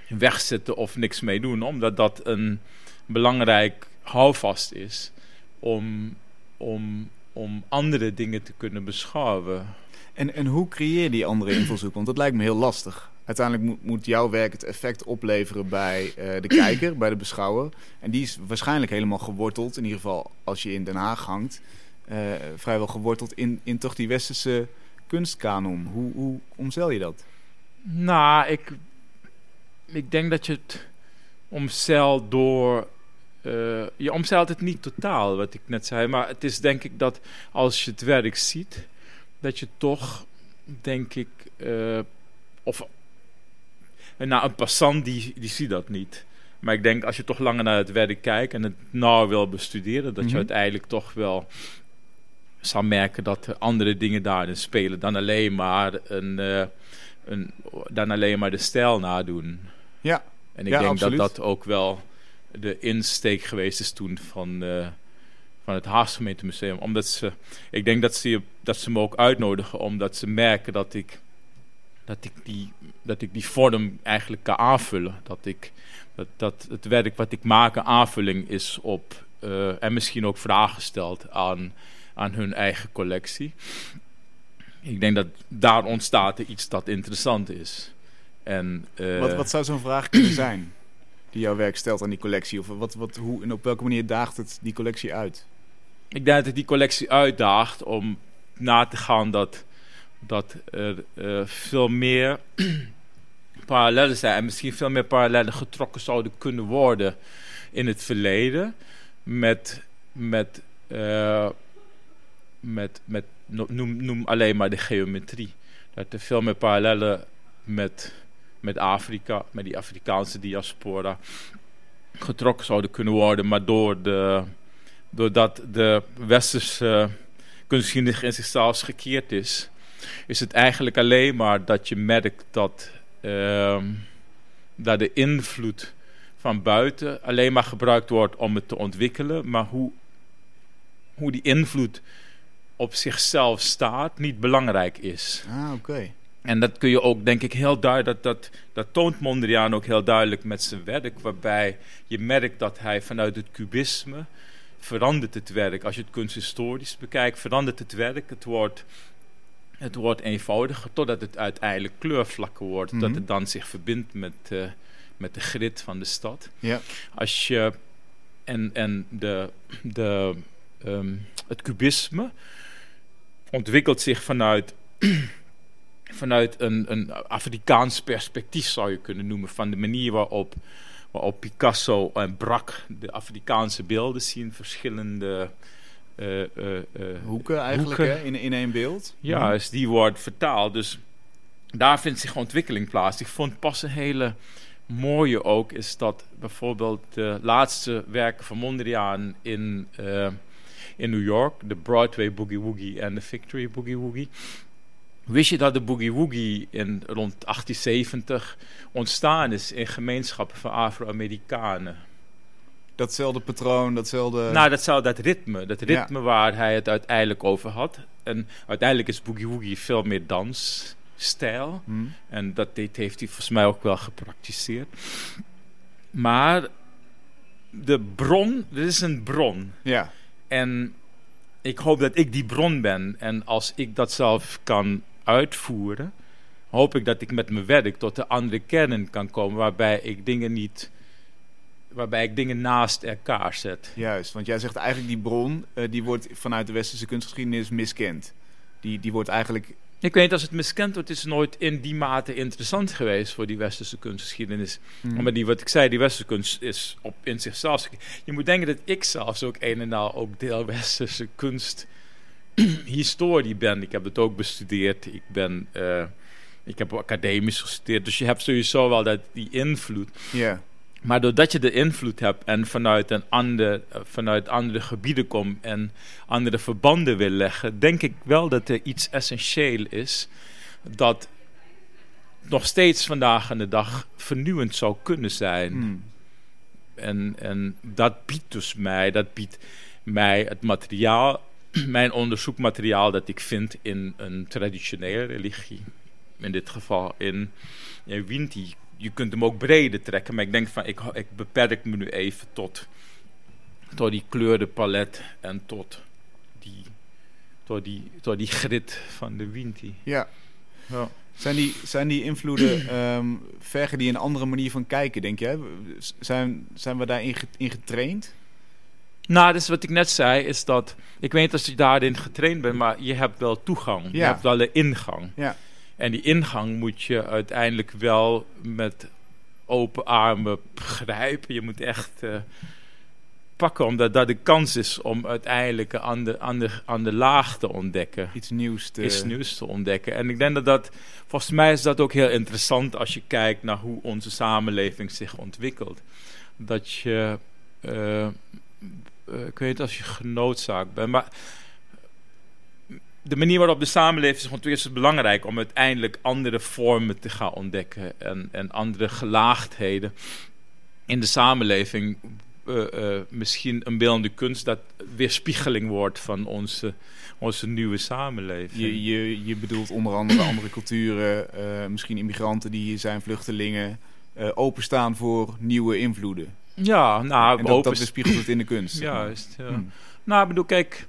wegzetten of niks mee doen, omdat dat een belangrijk houvast is om, om, om andere dingen te kunnen beschouwen. En, en hoe creëer je die andere invalshoek? Want dat lijkt me heel lastig. Uiteindelijk moet, moet jouw werk het effect opleveren bij uh, de kijker, bij de beschouwer. En die is waarschijnlijk helemaal geworteld, in ieder geval als je in Den Haag hangt, uh, vrijwel geworteld in, in toch die westerse kunstkanon. Hoe, hoe omzeil je dat? Nou, ik, ik denk dat je het omzeilt door. Uh, je omzeilt het niet totaal, wat ik net zei. Maar het is denk ik dat als je het werk ziet, dat je toch, denk ik. Uh, of nou, een passant die, die ziet dat niet. Maar ik denk als je toch langer naar het werk kijkt en het nauw wil bestuderen, dat je Mhm. uiteindelijk toch wel zal merken dat er andere dingen daarin spelen dan alleen maar, een, eh, een, dan alleen maar de stijl nadoen. Ja, En ik Ja, denk absoluut. dat dat ook wel de insteek geweest is toen van, eh, van het Haagse gemeentemuseum. Omdat ze, ik denk dat ze, dat ze me ook uitnodigen omdat ze merken dat ik, dat ik, die, dat ik die vorm eigenlijk kan aanvullen. Dat, ik, dat, dat het werk wat ik maak een aanvulling is op, eh, en misschien ook vragen stelt aan, aan hun eigen collectie. Ik denk dat daar ontstaat iets dat interessant is. En, eh, wat, wat zou zo'n vraag kunnen [CLEARS THROAT] zijn die jouw werk stelt aan die collectie? Of wat, wat, hoe en op welke manier daagt het die collectie uit? Ik denk dat het die collectie uitdaagt om na te gaan dat, dat er eh, veel meer [CLEARS THROAT] parallellen zijn. En misschien veel meer parallellen getrokken zouden kunnen worden in het verleden. Met, met, eh, met, met noem, noem alleen maar de geometrie. Dat er veel meer parallellen met, met Afrika, met die Afrikaanse diaspora getrokken zouden kunnen worden. Maar door de doordat de westerse kunstgeschiedenis in zichzelf gekeerd is, is het eigenlijk alleen maar dat je merkt dat, uh, dat de invloed van buiten alleen maar gebruikt wordt om het te ontwikkelen, maar hoe, hoe die invloed op zichzelf staat niet belangrijk is. Ah, oké. En dat kun je ook, denk ik, heel duidelijk, dat, dat, dat toont Mondriaan ook heel duidelijk met zijn werk, waarbij je merkt dat hij vanuit het cubisme verandert het werk. Als je het kunsthistorisch bekijkt, verandert het werk. Het wordt, het wordt eenvoudiger totdat het uiteindelijk kleurvlakker wordt. Mm -hmm. Dat het dan zich verbindt met, uh, met de grid van de stad. Ja. Als je, en en de, de, um, het cubisme ontwikkelt zich vanuit, vanuit een, een Afrikaans perspectief, zou je kunnen noemen. Van de manier waarop waarop Picasso en Brak de Afrikaanse beelden zien, verschillende uh, uh, uh, hoeken eigenlijk hoeken. Hè? In, in één beeld. Ja, dus die wordt vertaald. Dus daar vindt zich ontwikkeling plaats. Ik vond pas een hele mooie ook is dat bijvoorbeeld de laatste werken van Mondriaan in, in New York, de Broadway Boogie Woogie en de Victory Boogie Woogie. Wist je dat de Boogie Woogie in rond 1870 ontstaan is in gemeenschappen van Afro-Amerikanen? Datzelfde patroon, datzelfde... Nou, datzelfde dat ritme. Dat ritme ja. waar hij het uiteindelijk over had. En uiteindelijk is Boogie Woogie veel meer dansstijl. Hmm. En dat heeft hij volgens mij ook wel gepraktiseerd. Maar de bron, dit is een bron. Ja. En ik hoop dat ik die bron ben. En als ik dat zelf kan uitvoeren, hoop ik dat ik met mijn werk tot de andere kernen kan komen, waarbij ik dingen niet, waarbij ik dingen naast elkaar zet. Juist, want jij zegt eigenlijk die bron, uh, die wordt vanuit de westerse kunstgeschiedenis miskend. Die, die wordt eigenlijk Ik weet, als het miskend wordt, is het nooit in die mate interessant geweest voor die westerse kunstgeschiedenis. Mhm. Maar die, wat ik zei, die westerse kunst is op, in zichzelf. Je moet denken dat ik zelfs ook een en al ook deel westerse kunst [CLEARS THROAT] historie ben. Ik heb het ook bestudeerd. Ik ben... eh, ik heb academisch gestudeerd, dus je hebt sowieso wel dat, die invloed. Ja. Maar doordat je de invloed hebt en vanuit, een ander, eh, vanuit andere gebieden komt en andere verbanden wil leggen, denk ik wel dat er iets essentieel is dat nog steeds vandaag aan de dag vernieuwend zou kunnen zijn. Hmm. En, en dat biedt dus mij, dat biedt mij het materiaal, [CLEARS THROAT] mijn onderzoekmateriaal dat ik vind in een traditionele religie. In dit geval in, in Winti. Je kunt hem ook breder trekken, maar ik denk van ik, ik beperk me nu even tot, tot die kleurenpalet en tot die, tot, die, tot die grid van de Winti. Ja. Ja. Zijn die, zijn die invloeden, [CLEARS THROAT] ehm, vergen die een andere manier van kijken, denk jij? Zijn, zijn we daarin in getraind? Nou, dus wat ik net zei, is dat... Ik weet niet als je daarin getraind bent, maar je hebt wel toegang. Je hebt wel een ingang. Ja. En die ingang moet je uiteindelijk wel met open armen grijpen. Je moet echt eh, pakken, omdat dat de kans is om uiteindelijk een ander, ander, ander laag te ontdekken. Iets nieuws te... Nieuws te ontdekken. En ik denk dat dat, volgens mij is dat ook heel interessant als je kijkt naar hoe onze samenleving zich ontwikkelt. Dat je, eh, ik weet als je genoodzaakt bent, maar de manier waarop de samenleving zich ontwikkelt is belangrijk om uiteindelijk andere vormen te gaan ontdekken en, en andere gelaagdheden in de samenleving. eh, eh, misschien een beeldende kunst dat weerspiegeling wordt van onze, onze nieuwe samenleving. Je, je, je bedoelt onder andere [CLEARS THROAT] andere culturen, eh, misschien immigranten die hier zijn, vluchtelingen, eh, openstaan voor nieuwe invloeden. Ja, nou, en dat, dat weerspiegelt het in de kunst. [CLEARS THROAT] Juist, ja. Hmm. Nou, ik bedoel, kijk,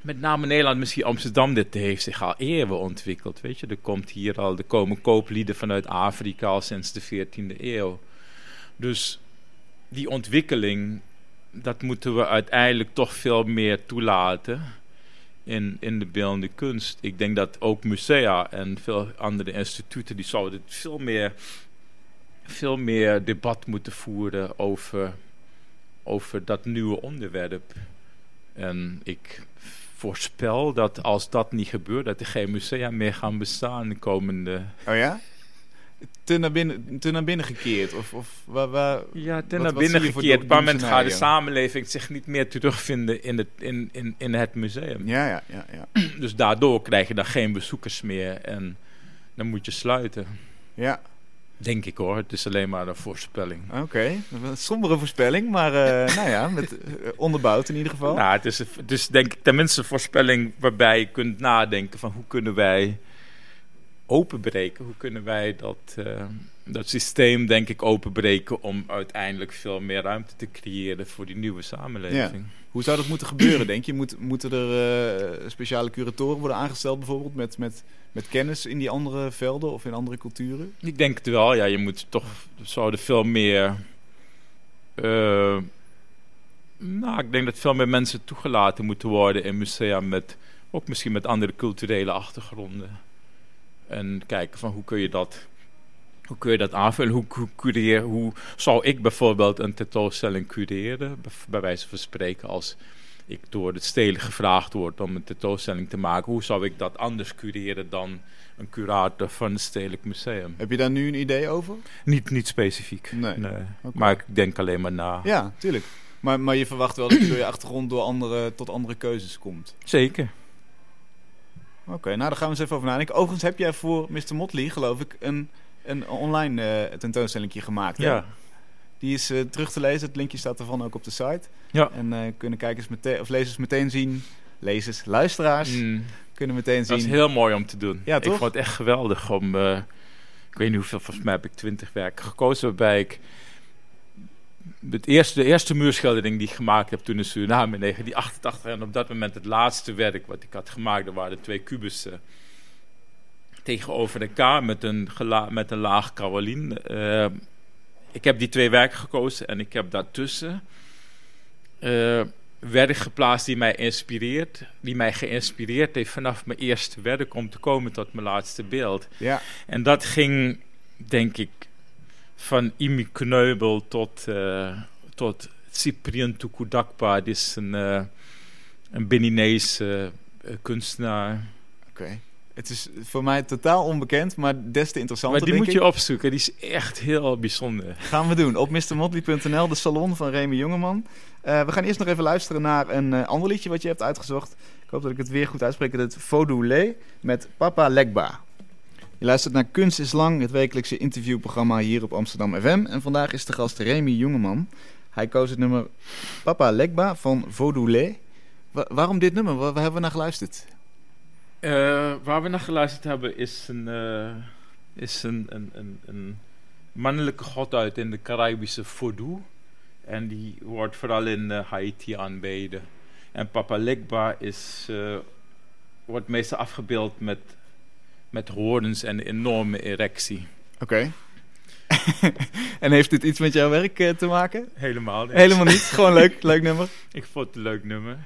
met name Nederland, misschien Amsterdam, dit heeft zich al eeuwen ontwikkeld, weet je. Er komt hier al, er komen kooplieden vanuit Afrika al sinds de 14e eeuw. Dus die ontwikkeling, dat moeten we uiteindelijk toch veel meer toelaten in, in de beeldende kunst. Ik denk dat ook musea en veel andere instituten, die zouden veel meer, veel meer debat moeten voeren over, over dat nieuwe onderwerp. En ik voorspel dat als dat niet gebeurt, dat er geen musea meer gaan bestaan de komende... Oh ja? Te naar binnen, te naar binnen gekeerd? Of, of waar, waar... Ja, ten Wat- naar binnen gekeerd. Op een moment gaat de samenleving zich niet meer terugvinden in het, in, in, in het museum. Ja, ja, ja. ja. Dus daardoor krijg je dan geen bezoekers meer en dan moet je sluiten. ja. Denk ik hoor, het is alleen maar een voorspelling. Oké, een sombere voorspelling, maar eh, nou ja, met, eh, onderbouwd in ieder geval. Nou, het is, het is denk ik tenminste een voorspelling waarbij je kunt nadenken van hoe kunnen wij openbreken? Hoe kunnen wij dat, eh, dat systeem denk ik openbreken om uiteindelijk veel meer ruimte te creëren voor die nieuwe samenleving? Hoe zou dat moeten gebeuren, denk je? Moet, moeten er eh, speciale curatoren worden aangesteld bijvoorbeeld met, met, met kennis in die andere velden of in andere culturen? Ik denk het wel, ja, je moet toch, er zouden veel meer, eh, nou, ik denk dat veel meer mensen toegelaten moeten worden in musea met, ook misschien met andere culturele achtergronden. En kijken van hoe kun je dat, hoe kun je dat aanvullen, hoe, hoe, cureer, hoe zou ik bijvoorbeeld een tentoonstelling cureren, bij, wijze van spreken, als ik door het stelen gevraagd word om een tentoonstelling te maken, hoe zou ik dat anders cureren dan een curator van het Stedelijk Museum? Heb je daar nu een idee over? Niet, niet specifiek. Nee. Maar ik denk alleen maar na. Ja, tuurlijk. Maar, maar je verwacht wel dat je door je achtergrond door andere, tot andere keuzes komt. Zeker. Oké, nou daar gaan we eens even over nadenken. Overigens heb jij voor Mr. Motley, geloof ik, een, een online eh tentoonstelling gemaakt. hè? Ja. Die is eh, terug te lezen. Het linkje staat ervan ook op de site. Ja. En eh, kunnen kijkers meteen, of lezers meteen zien. Lezers, luisteraars Mm, kunnen meteen zien. dat is heel mooi om te doen. Ja, toch? Ik vond het echt geweldig om... ik weet niet hoeveel, volgens mij heb ik twintig werken gekozen... waarbij ik het eerste, de eerste muurschildering die ik gemaakt heb toen in Suriname in 1988... en op dat moment het laatste werk wat ik had gemaakt... dat waren twee kubussen tegenover elkaar met een, met een laag kawalin. Eh, ik heb die twee werken gekozen en ik heb daartussen... eh, werk geplaatst die mij inspireert. Die mij geïnspireerd heeft vanaf mijn eerste werk om te komen tot mijn laatste beeld. Ja. En dat ging, denk ik, van Imi Kneubel tot, uh, tot Cyprien Tukudakpa. Dit is een, uh, een Beninese kunstenaar. Oké. Het is voor mij totaal onbekend, maar des te interessanter. Maar die moet ik. je opzoeken, die is echt heel bijzonder. Gaan we doen op mrmotley.nl, de salon van Remy Jongeman. Uh, we gaan eerst nog even luisteren naar een uh, ander liedje wat je hebt uitgezocht. Ik hoop dat ik het weer goed uitspreek. Het Vodou met Papa Legba. Je luistert naar Kunst is Lang, het wekelijkse interviewprogramma hier op Amsterdam FM. En vandaag is de gast Remy Jongeman. Hij koos het nummer Papa Legba van Vodou Wa waarom dit nummer? Waar, waar hebben we naar geluisterd? Uh, waar we naar geluisterd hebben is een, uh, is een, een, een, een, mannelijke god uit in de Caribische Vodou. En die wordt vooral in uh, Haiti aanbeden. En Papa Legba is, wordt meestal afgebeeld met, met horens en een enorme erectie. Oké. Okay. [LAUGHS] en heeft dit iets met jouw werk te maken? Helemaal niet. Helemaal niet? Gewoon leuk, leuk nummer? [LAUGHS] Ik vond het een leuk nummer.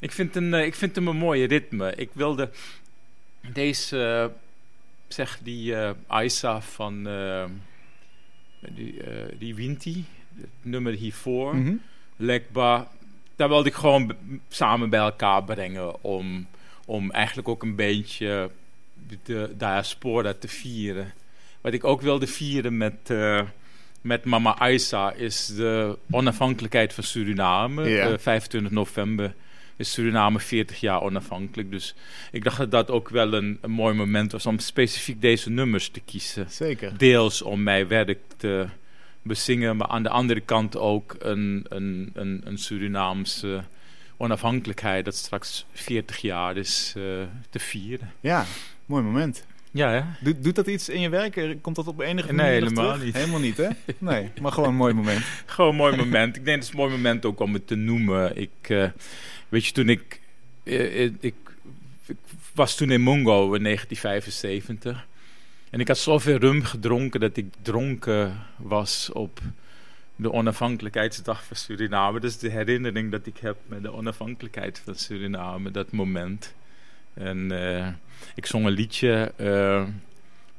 Ik vind, een, ik vind hem een mooie ritme. Ik wilde deze, uh, zeg die uh, Aisa van uh, die, die Winti, het nummer hiervoor, mm -hmm. Lekba, daar wilde ik gewoon samen bij elkaar brengen om, om eigenlijk ook een beetje de diaspora te vieren. Wat ik ook wilde vieren met met mama Aisa is de onafhankelijkheid van Suriname. Ja. 25 november is Suriname 40 jaar onafhankelijk. Dus ik dacht dat dat ook wel een, een mooi moment was om specifiek deze nummers te kiezen. Zeker. Deels om mijn werk te bezingen, maar aan de andere kant ook een, een, een, een Surinaamse onafhankelijkheid dat straks 40 jaar is uh, te vieren. Ja, mooi moment. Ja? Doet, doet dat iets in je werk? Komt dat op enige nee, manier helemaal terug? niet. Helemaal niet, hè? [LAUGHS] Nee, maar gewoon een mooi moment. gewoon een mooi moment. Ik denk dat het een mooi moment ook om het te noemen. Ik, uh, weet je, toen ik, uh, ik, ik, ik, was toen in Mongo in 1975. En ik had zoveel rum gedronken dat ik dronken was op de onafhankelijkheidsdag van Suriname. Is de herinnering dat ik heb met de onafhankelijkheid van Suriname, dat moment. En uh, ik zong een liedje,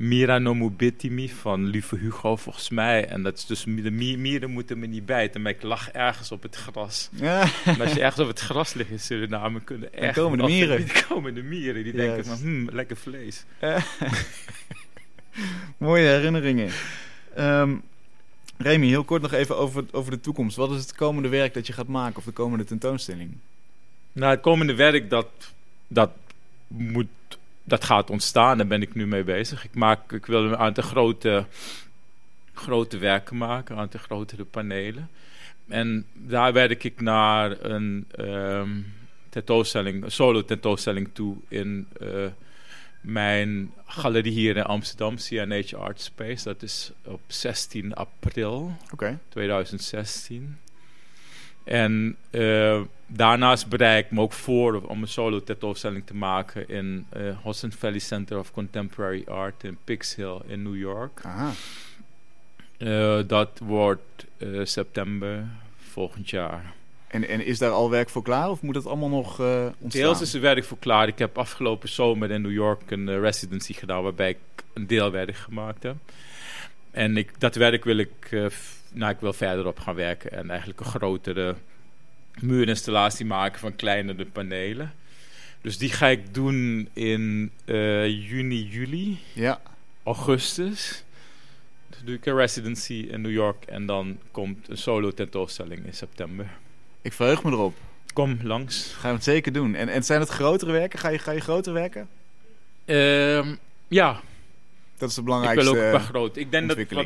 Mira no mubitimi, van Lieve Hugo volgens mij. En dat is dus, de mieren moeten me niet bijten, maar ik lag ergens op het gras. Ja. En als je ergens op het gras ligt in Suriname, kunnen echt... komen de mieren. [LAUGHS] Die komen de mieren, die denken van, hmm, lekker vlees. [LAUGHS] Mooie herinneringen. Um, Remy, heel kort nog even over, over de toekomst. Wat is het komende werk dat je gaat maken, of de komende tentoonstelling? Nou, het komende werk dat... dat moet, dat gaat ontstaan, daar ben ik nu mee bezig. Ik, maak, ik wil een aantal grote, grote werken maken, een aantal grotere panelen. En daar werk ik naar een um, tentoonstelling, een solo tentoonstelling toe in uh, mijn galerie hier in Amsterdam, CNH Art Space. Dat is op 16 april okay. 2016. En uh, daarnaast bereid ik me ook voor om een solo tentoonstelling te maken in uh, Hudson Valley Center of Contemporary Art in Pix Hill in New York. Aha. Uh, dat wordt september volgend jaar. En, en is daar al werk voor klaar of moet het allemaal nog ontstaan? Deels is er werk voor klaar. Ik heb afgelopen zomer in New York een residency gedaan waarbij ik een deelwerk gemaakt heb. En ik, dat werk wil ik nou, ik wil verder op gaan werken en eigenlijk een grotere muurinstallatie maken van kleinere panelen. Dus die ga ik doen in uh, juni, juli, ja. augustus. Dus doe ik een residency in New York en dan komt een solo tentoonstelling in september. Ik verheug me erop. Kom langs. Gaan we het zeker doen. En, en zijn het grotere werken? Ga je, ga je groter werken? Uh, ja. Dat is de belangrijkste Ik wil ook bij groot. Ik denk dat wat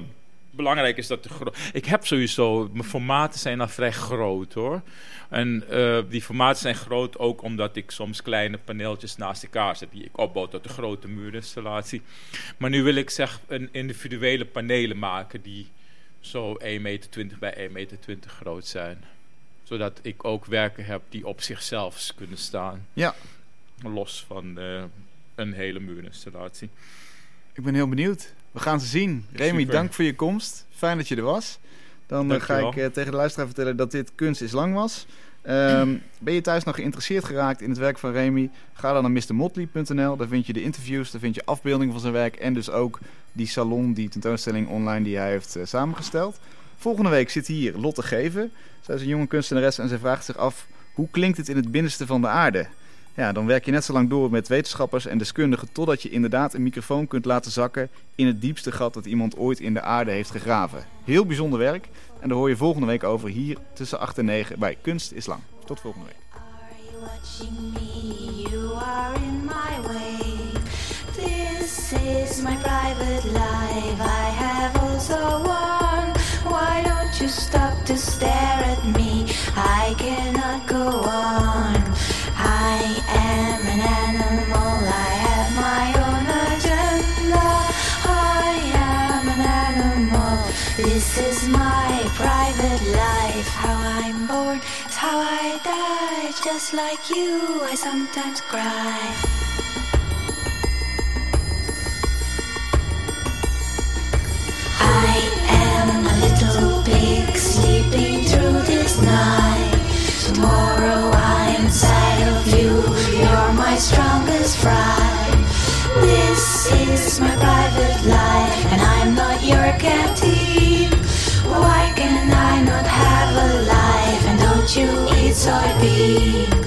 belangrijk is dat de Ik heb sowieso, mijn formaten zijn al vrij groot hoor. En uh, die formaten zijn groot ook omdat ik soms kleine paneeltjes naast elkaar zet die ik opbouw tot een grote muurinstallatie. Maar nu wil ik zeg een individuele panelen maken die zo 1,20 meter bij 1,20 meter groot zijn. Zodat ik ook werken heb die op zichzelf kunnen staan. Ja. Los van uh, een hele muurinstallatie. Ik ben heel benieuwd. We gaan ze zien. Remy, Super. dank voor je komst. Fijn dat je er was. Dan uh, ga ik uh, tegen de luisteraar vertellen dat dit Kunst is Lang was. Ehm, [CLEARS THROAT] ben je thuis nog geïnteresseerd geraakt in het werk van Remy? Ga dan naar mrmotley.nl. Daar vind je de interviews, daar vind je afbeeldingen van zijn werk en dus ook die salon, die tentoonstelling online die hij heeft uh, samengesteld. Volgende week zit hier Lotte Geven. Zij is een jonge kunstenares en zij vraagt zich af hoe klinkt het in het binnenste van de aarde? Ja, dan werk je net zo lang door met wetenschappers en deskundigen totdat je inderdaad een microfoon kunt laten zakken in het diepste gat dat iemand ooit in de aarde heeft gegraven. Heel bijzonder werk en daar hoor je volgende week over hier tussen 8 en 9 bij Kunst is Lang. Tot volgende week. Just like you, I sometimes cry. I am a little pig sleeping through this night. Tomorrow I am inside of you, you're my strongest friend. This is my private life, and I'm not your captive. I not